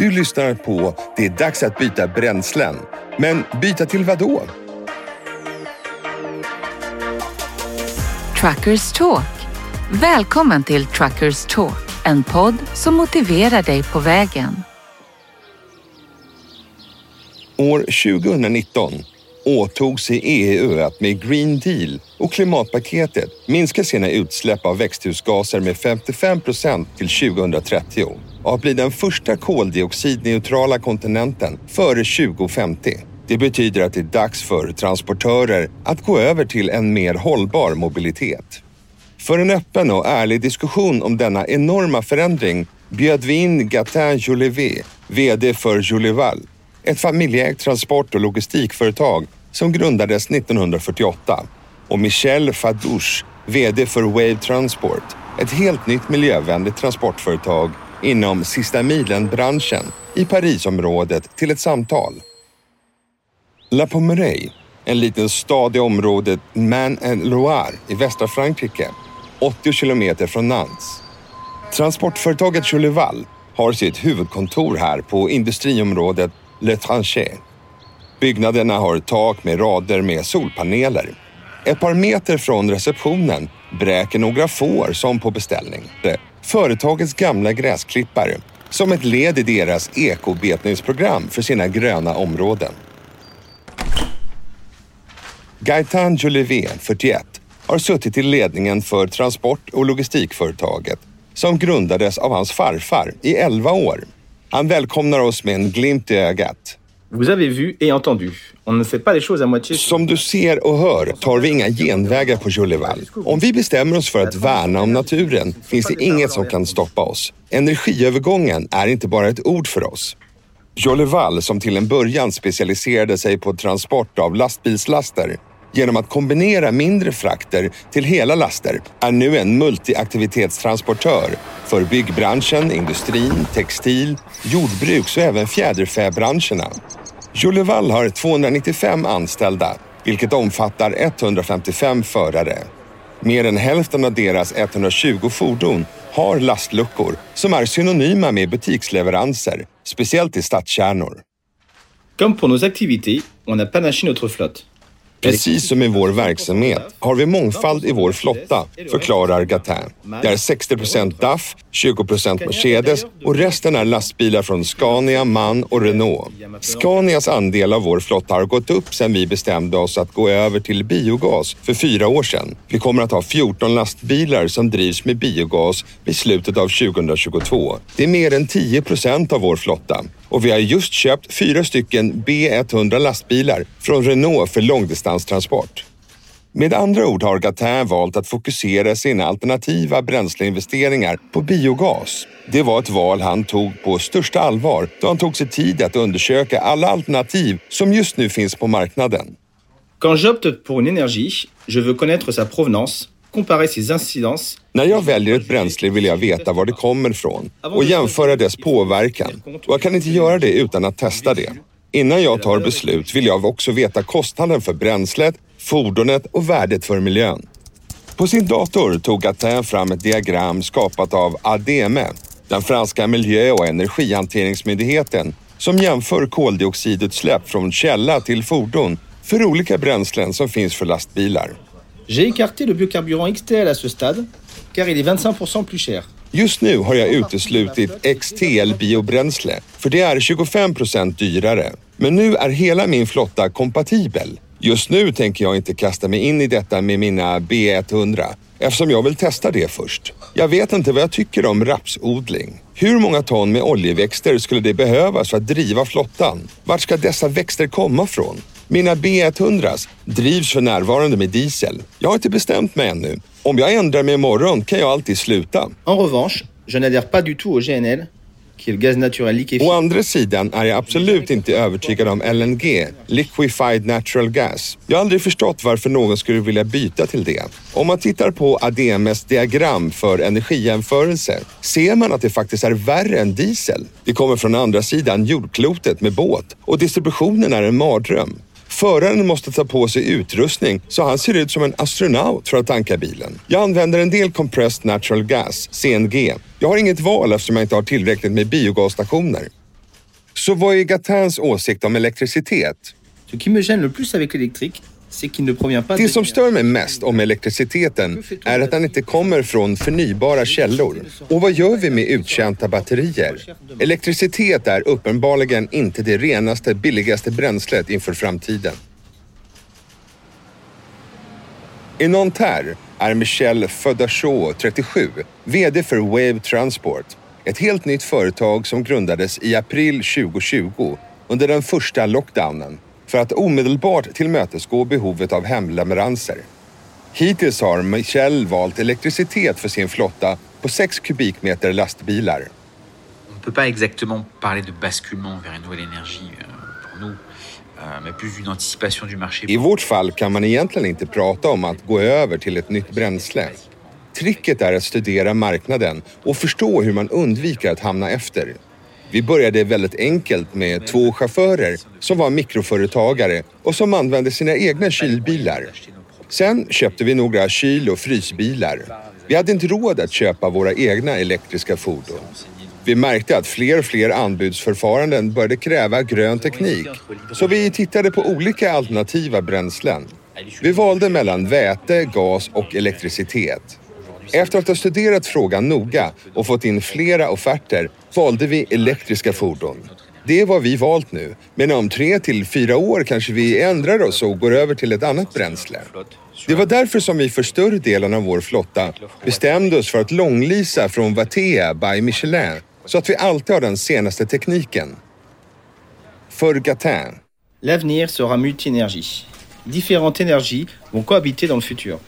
Du lyssnar på Det är dags att byta bränslen. Men byta till vad då? Truckers Talk. Välkommen till Truckers Talk, en podd som motiverar dig på vägen. År 2019 åtog sig EU att med Green Deal och klimatpaketet minska sina utsläpp av växthusgaser med 55 procent till 2030 och att bli den första koldioxidneutrala kontinenten före 2050. Det betyder att det är dags för transportörer att gå över till en mer hållbar mobilitet. För en öppen och ärlig diskussion om denna enorma förändring bjöd vi in Gatin Jolivet, VD för Jolival, ett familjeägt transport och logistikföretag som grundades 1948 och Michel Fadouche, VD för Wave Transport, ett helt nytt miljövänligt transportföretag inom sista milen-branschen i Parisområdet till ett samtal. La Pommeraye, en liten stad i området Maine-et-Loire i västra Frankrike, 80 kilometer från Nantes. Transportföretaget Choleval har sitt huvudkontor här på industriområdet Le Tranché. Byggnaderna har tak med rader med solpaneler. Ett par meter från receptionen bräker några får som på beställning. Företagets gamla gräsklippare som ett led i deras ekobetningsprogram för sina gröna områden. Gaetan Jolivet, 41, har suttit i ledningen för transport och logistikföretaget som grundades av hans farfar i 11 år. Han välkomnar oss med en glimt i ögat. Vous avez vu et entendu. On ne fait pas les choses à moitié. Som du ser och hör tar vi inga genvägar på Jolival. Om vi bestämmer oss för att värna om naturen finns det inget som kan stoppa oss. Energiövergången är inte bara ett ord för oss. Jolival, som till en början specialiserade sig på transport av lastbilslaster genom att kombinera mindre frakter till hela laster, är nu en multiaktivitetstransportör för byggbranschen, industrin, textil, jordbruks och även fjäderfäbranscherna. Jolival har 295 anställda, vilket omfattar 155 förare. Mer än hälften av deras 120 fordon har lastluckor som är synonyma med butiksleveranser, speciellt i stadskärnor. Comme pour nos activités, on a panaché notre flotte. Precis som i vår verksamhet har vi mångfald i vår flotta, förklarar Gatin. Det är 60% DAF, 20% Mercedes och resten är lastbilar från Scania, MAN och Renault. Scanias andel av vår flotta har gått upp sedan vi bestämde oss att gå över till biogas för fyra år sedan. Vi kommer att ha 14 lastbilar som drivs med biogas vid slutet av 2022. Det är mer än 10% av vår flotta och vi har just köpt fyra stycken B100 lastbilar från Renault för långdistanstransport. Med andra ord har Gatin valt att fokusera sina alternativa bränsleinvesteringar på biogas. Det var ett val han tog på största allvar då han tog sig tid att undersöka alla alternativ som just nu finns på marknaden. Quand j'opte pour une énergie, je veux connaître sa provenance, comparer ses incidences När jag väljer ett bränsle vill jag veta var det kommer ifrån och jämföra dess påverkan. Och jag kan inte göra det utan att testa det. Innan jag tar beslut vill jag också veta kostnaden för bränslet, fordonet och värdet för miljön. På sin dator tog Gatin fram ett diagram skapat av ADEME, den franska miljö och energihanteringsmyndigheten, som jämför koldioxidutsläpp från källa till fordon för olika bränslen som finns för lastbilar. J'ai écarté le biocarburant XTL à ce stade, car il est 25% plus cher. Just nu har jag uteslutit XTL biobränsle, för det är 25 procent dyrare. Men nu är hela min flotta kompatibel. Just nu tänker jag inte kasta mig in i detta med mina B100 eftersom jag vill testa det först. Jag vet inte vad jag tycker om rapsodling. Hur många ton med oljeväxter skulle det behövas för att driva flottan? Vart ska dessa växter komma från? Mina B100 drivs för närvarande med diesel. Jag har inte bestämt mig ännu. Om jag ändrar mig imorgon kan jag alltid sluta. En revanche, je n'adhère pas du tout au GNL. Å andra sidan är jag absolut inte övertygad om LNG, Liquefied Natural Gas. Jag har aldrig förstått varför någon skulle vilja byta till det. Om man tittar på ADMs diagram för energijämförelse ser man att det faktiskt är värre än diesel. Det kommer från andra sidan jordklotet med båt och distributionen är en mardröm. Föraren måste ta på sig utrustning så han ser ut som en astronaut för att tanka bilen. Jag använder en del Compressed Natural Gas, CNG. Jag har inget val eftersom jag inte har tillräckligt med biogasstationer. Så vad är Gatins åsikt om elektricitet? Ce qui me gêne le plus avec l'électrique, det de som stör mig mest om elektriciteten är att den inte kommer från förnybara källor. Och vad gör vi med uttjänta batterier? Elektricitet är uppenbarligen inte det renaste, billigaste bränslet inför framtiden. I Nanterre är Michel Fodachot, 37, VD för Wave Transport. Ett helt nytt företag som grundades i april 2020 under den första lockdownen för att omedelbart tillmötesgå behovet av hemleveranser. Hittills har Michel valt elektricitet för sin flotta på 6 kubikmeter lastbilar. On peut pas exactement parler de basculement vers une nouvelle énergie euh, pour nous, euh. I vårt fall kan man egentligen inte prata om att gå över till ett nytt bränsle. Tricket är att studera marknaden och förstå hur man undviker att hamna efter. Vi började väldigt enkelt med två chaufförer som var mikroföretagare och som använde sina egna kylbilar. Sen köpte vi några kyl och frysbilar. Vi hade inte råd att köpa våra egna elektriska fordon. Vi märkte att fler och fler anbudsförfaranden började kräva grön teknik. Så vi tittade på olika alternativa bränslen. Vi valde mellan väte, gas och elektricitet. Efter att ha studerat frågan noga och fått in flera offerter valde vi elektriska fordon. Det är vad vi valt nu, men om tre till fyra år kanske vi ändrar oss och går över till ett annat bränsle. Det var därför som vi för större delen av vår flotta bestämde oss för att långlisa från Vatea by Michelin så att vi alltid har den senaste tekniken. För Gatin. L'avenir sera multi-énergie. Différentes énergies vont cohabiter dans le futur.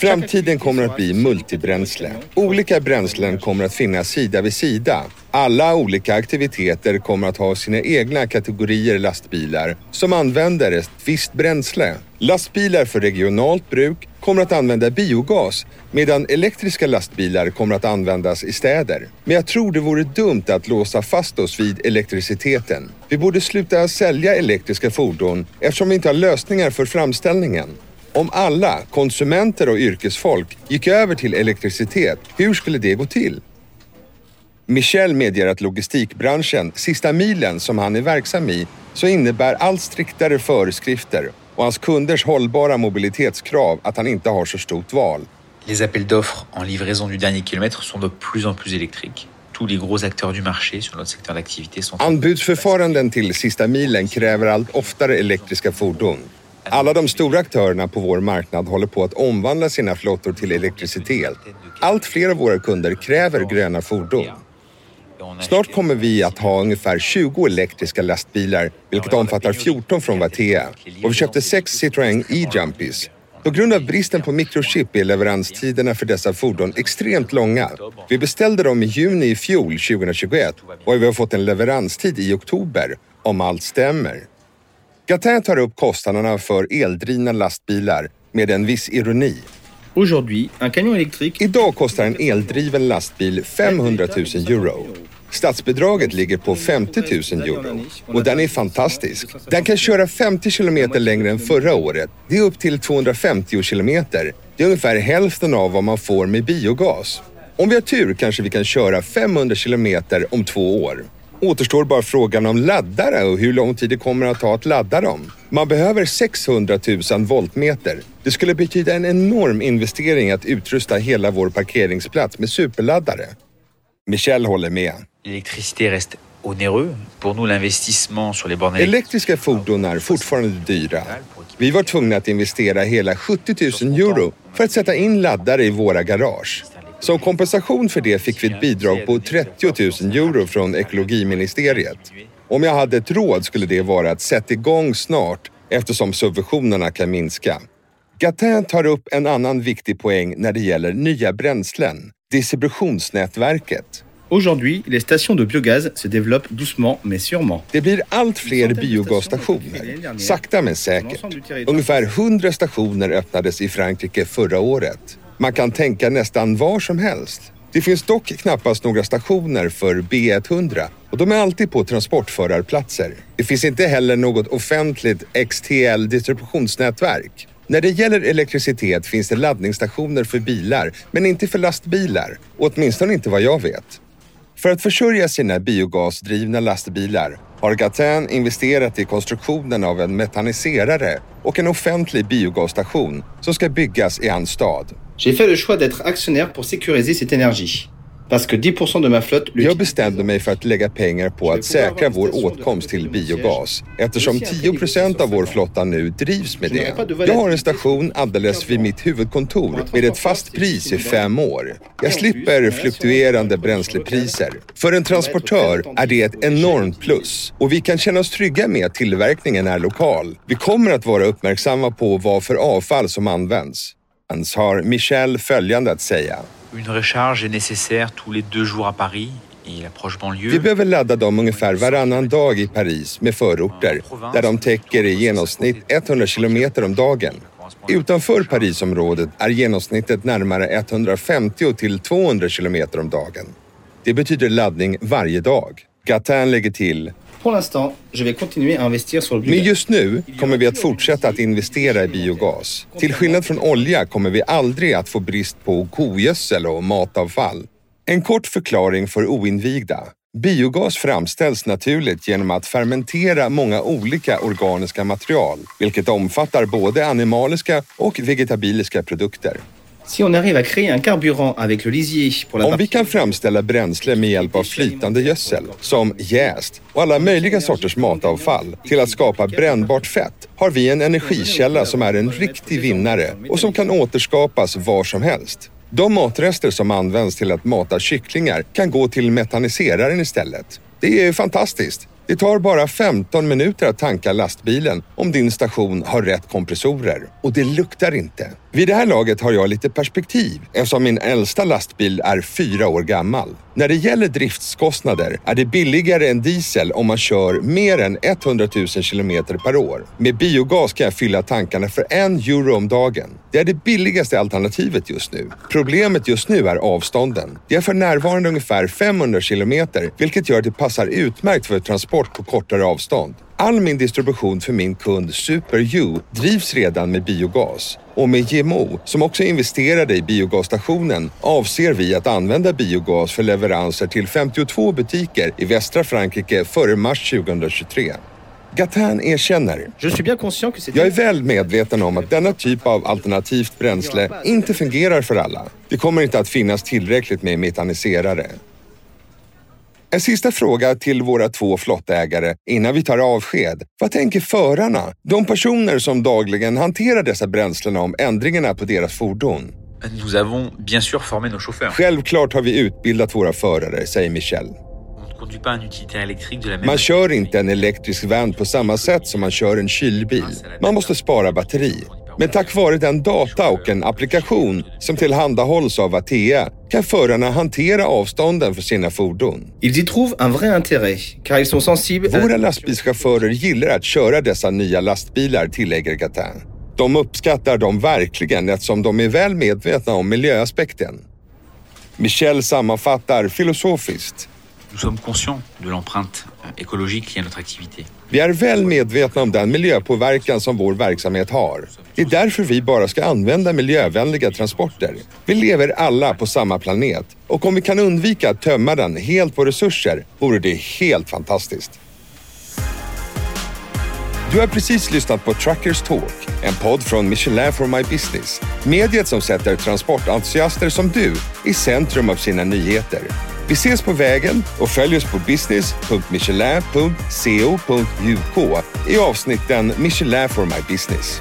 Framtiden kommer att bli multibränsle. Olika bränslen kommer att finnas sida vid sida. Alla olika aktiviteter kommer att ha sina egna kategorier lastbilar som använder ett visst bränsle. Lastbilar för regionalt bruk kommer att använda biogas medan elektriska lastbilar kommer att användas i städer. Men jag tror det vore dumt att låsa fast oss vid elektriciteten. Vi borde sluta sälja elektriska fordon eftersom vi inte har lösningar för framställningen. Om alla, konsumenter och yrkesfolk, gick över till elektricitet, hur skulle det gå till? Michel medger att logistikbranschen, sista milen som han är verksam i, så innebär allt striktare föreskrifter och hans kunders hållbara mobilitetskrav att han inte har så stort val. Les appels d'offres en livraison du dernier kilomètre sont de plus en plus électriques. Anbudsförfaranden till sista milen kräver allt oftare elektriska fordon. Alla de stora aktörerna på vår marknad håller på att omvandla sina flottor till elektricitet. Allt fler av våra kunder kräver gröna fordon. Snart kommer vi att ha ungefär 20 elektriska lastbilar, vilket omfattar 14 från Vatea. Och vi köpte sex Citroën E-Jumpies. På grund av bristen på mikrochip är leveranstiderna för dessa fordon extremt långa. Vi beställde dem i juni i fjol, 2021, och vi har fått en leveranstid i oktober, om allt stämmer. Gatin tar upp kostnaderna för eldrivna lastbilar med en viss ironi. Idag kostar en eldriven lastbil 500 000 euro. Statsbidraget ligger på 50 000 euro och den är fantastisk. Den kan köra 50 kilometer längre än förra året. Det är upp till 250 kilometer. Det är ungefär hälften av vad man får med biogas. Om vi har tur kanske vi kan köra 500 kilometer om två år. Återstår bara frågan om laddare och hur lång tid det kommer att ta att ladda dem. Man behöver 600 000 voltmeter. Det skulle betyda en enorm investering att utrusta hela vår parkeringsplats med superladdare. Michel håller med. Elektriska fordon är fortfarande dyra. Vi var tvungna att investera hela 70 000 euro för att sätta in laddare i våra garage. Som kompensation för det fick vi ett bidrag på 30 000 euro från ekologiministeriet. Om jag hade ett råd skulle det vara att sätta igång snart eftersom subventionerna kan minska. Gatin tar upp en annan viktig poäng när det gäller nya bränslen. Distributionsnätverket. Aujourd'hui, les stations de biogaz se développent doucement mais sûrement. Det blir allt fler biogasstationer, sakta men säkert. Ungefär 100 stationer öppnades i Frankrike förra året. Man kan tänka nästan var som helst. Det finns dock knappast några stationer för B100 och de är alltid på transportförarplatser. Det finns inte heller något offentligt XTL-distributionsnätverk. När det gäller elektricitet finns det laddningsstationer för bilar, men inte för lastbilar. Åtminstone inte vad jag vet. För att försörja sina biogasdrivna lastbilar har Gatin investerat i konstruktionen av en metaniserare och en offentlig biogasstation som ska byggas i hans stad. J'ai fait le choix d'être actionnaire pour sécuriser cette énergie. Parce que 10% de ma flotte Jag bestämde mig för att lägga pengar på att säkra vår åtkomst till biogas eftersom 10 procent av vår flotta nu drivs med det. Jag har en station alldeles vid mitt huvudkontor med ett fast pris i fem år. Jag slipper fluktuerande bränslepriser. För en transportör är det ett enormt plus och vi kan känna oss trygga med att tillverkningen är lokal. Vi kommer att vara uppmärksamma på vad för avfall som används. Hans har Michel följande att säga. Une recharge est nécessaire tous les deux jours à Paris. Vi behöver ladda dem ungefär varannan dag i Paris med förorter där de täcker i genomsnitt 100 kilometer om dagen. Utanför Parisområdet är genomsnittet närmare 150 till 200 kilometer om dagen. Det betyder laddning varje dag. Gatin lägger till Pour l'instant, je vais continuer à investir sur le Men just nu kommer vi att fortsätta att investera i biogas. Till skillnad från olja kommer vi aldrig att få brist på kogödsel och matavfall. En kort förklaring för oinvigda. Biogas framställs naturligt genom att fermentera många olika organiska material, vilket omfattar både animaliska och vegetabiliska produkter. Si on arrive à créer un carburant avec le lisier pour la Om vi kan framställa bränsle med hjälp av flytande gödsel, som jäst och alla möjliga sorters matavfall, till att skapa brännbart fett, har vi en energikälla som är en riktig vinnare och som kan återskapas var som helst. De matrester som används till att mata kycklingar kan gå till metaniseraren istället. Det är fantastiskt. Det tar bara 15 minuter att tanka lastbilen om din station har rätt kompressorer. Och det luktar inte. Vid det här laget har jag lite perspektiv eftersom min äldsta lastbil är fyra år gammal. När det gäller driftskostnader är det billigare än diesel om man kör mer än 100 000 kilometer per år. Med biogas kan jag fylla tankarna för en euro om dagen. Det är det billigaste alternativet just nu. Problemet just nu är avstånden. Det är för närvarande ungefär 500 kilometer, vilket gör att det passar utmärkt för transport på kortare avstånd. All min distribution för min kund Super U drivs redan med biogas. Och med GMO, som också investerade i biogasstationen, avser vi att använda biogas för leveranser till 52 butiker i västra Frankrike före mars 2023. Gatin erkänner jag är väl medveten om att denna typ av alternativt bränsle inte fungerar för alla. Det kommer inte att finnas tillräckligt med metaniserare. En sista fråga till våra två flottägare innan vi tar avsked. Vad tänker förarna? De personer som dagligen hanterar dessa bränslen om ändringarna på deras fordon. Nous avons bien sûr formé nos chauffeurs. Självklart har vi utbildat våra förare, säger Michel. Man kör inte en elektrisk van på samma sätt som man kör en kylbil. Man måste spara batteri. Men tack vare den data och en applikation som tillhandahålls av Atea kan förarna hantera avstånden för sina fordon. Våra lastbilschaufförer gillar att köra dessa nya lastbilar, tillägger Gatin. De uppskattar dem verkligen eftersom de är väl medvetna om miljöaspekten. Michel sammanfattar filosofiskt. Nous sommes conscients de l'empreinte euh, écologique liée à notre activité. Vi är väl medvetna om den miljöpåverkan som vår verksamhet har. Det är därför vi bara ska använda miljövänliga transporter. Vi lever alla på samma planet och om vi kan undvika att tömma den helt på resurser vore det helt fantastiskt. Du har precis lyssnat på Truckers Talk, en podd från Michelin for My Business. Mediet som sätter transportentusiaster som du i centrum av sina nyheter. Vi ses på vägen och följ oss på business.michelin.co.uk i avsnitten Michelin for My Business.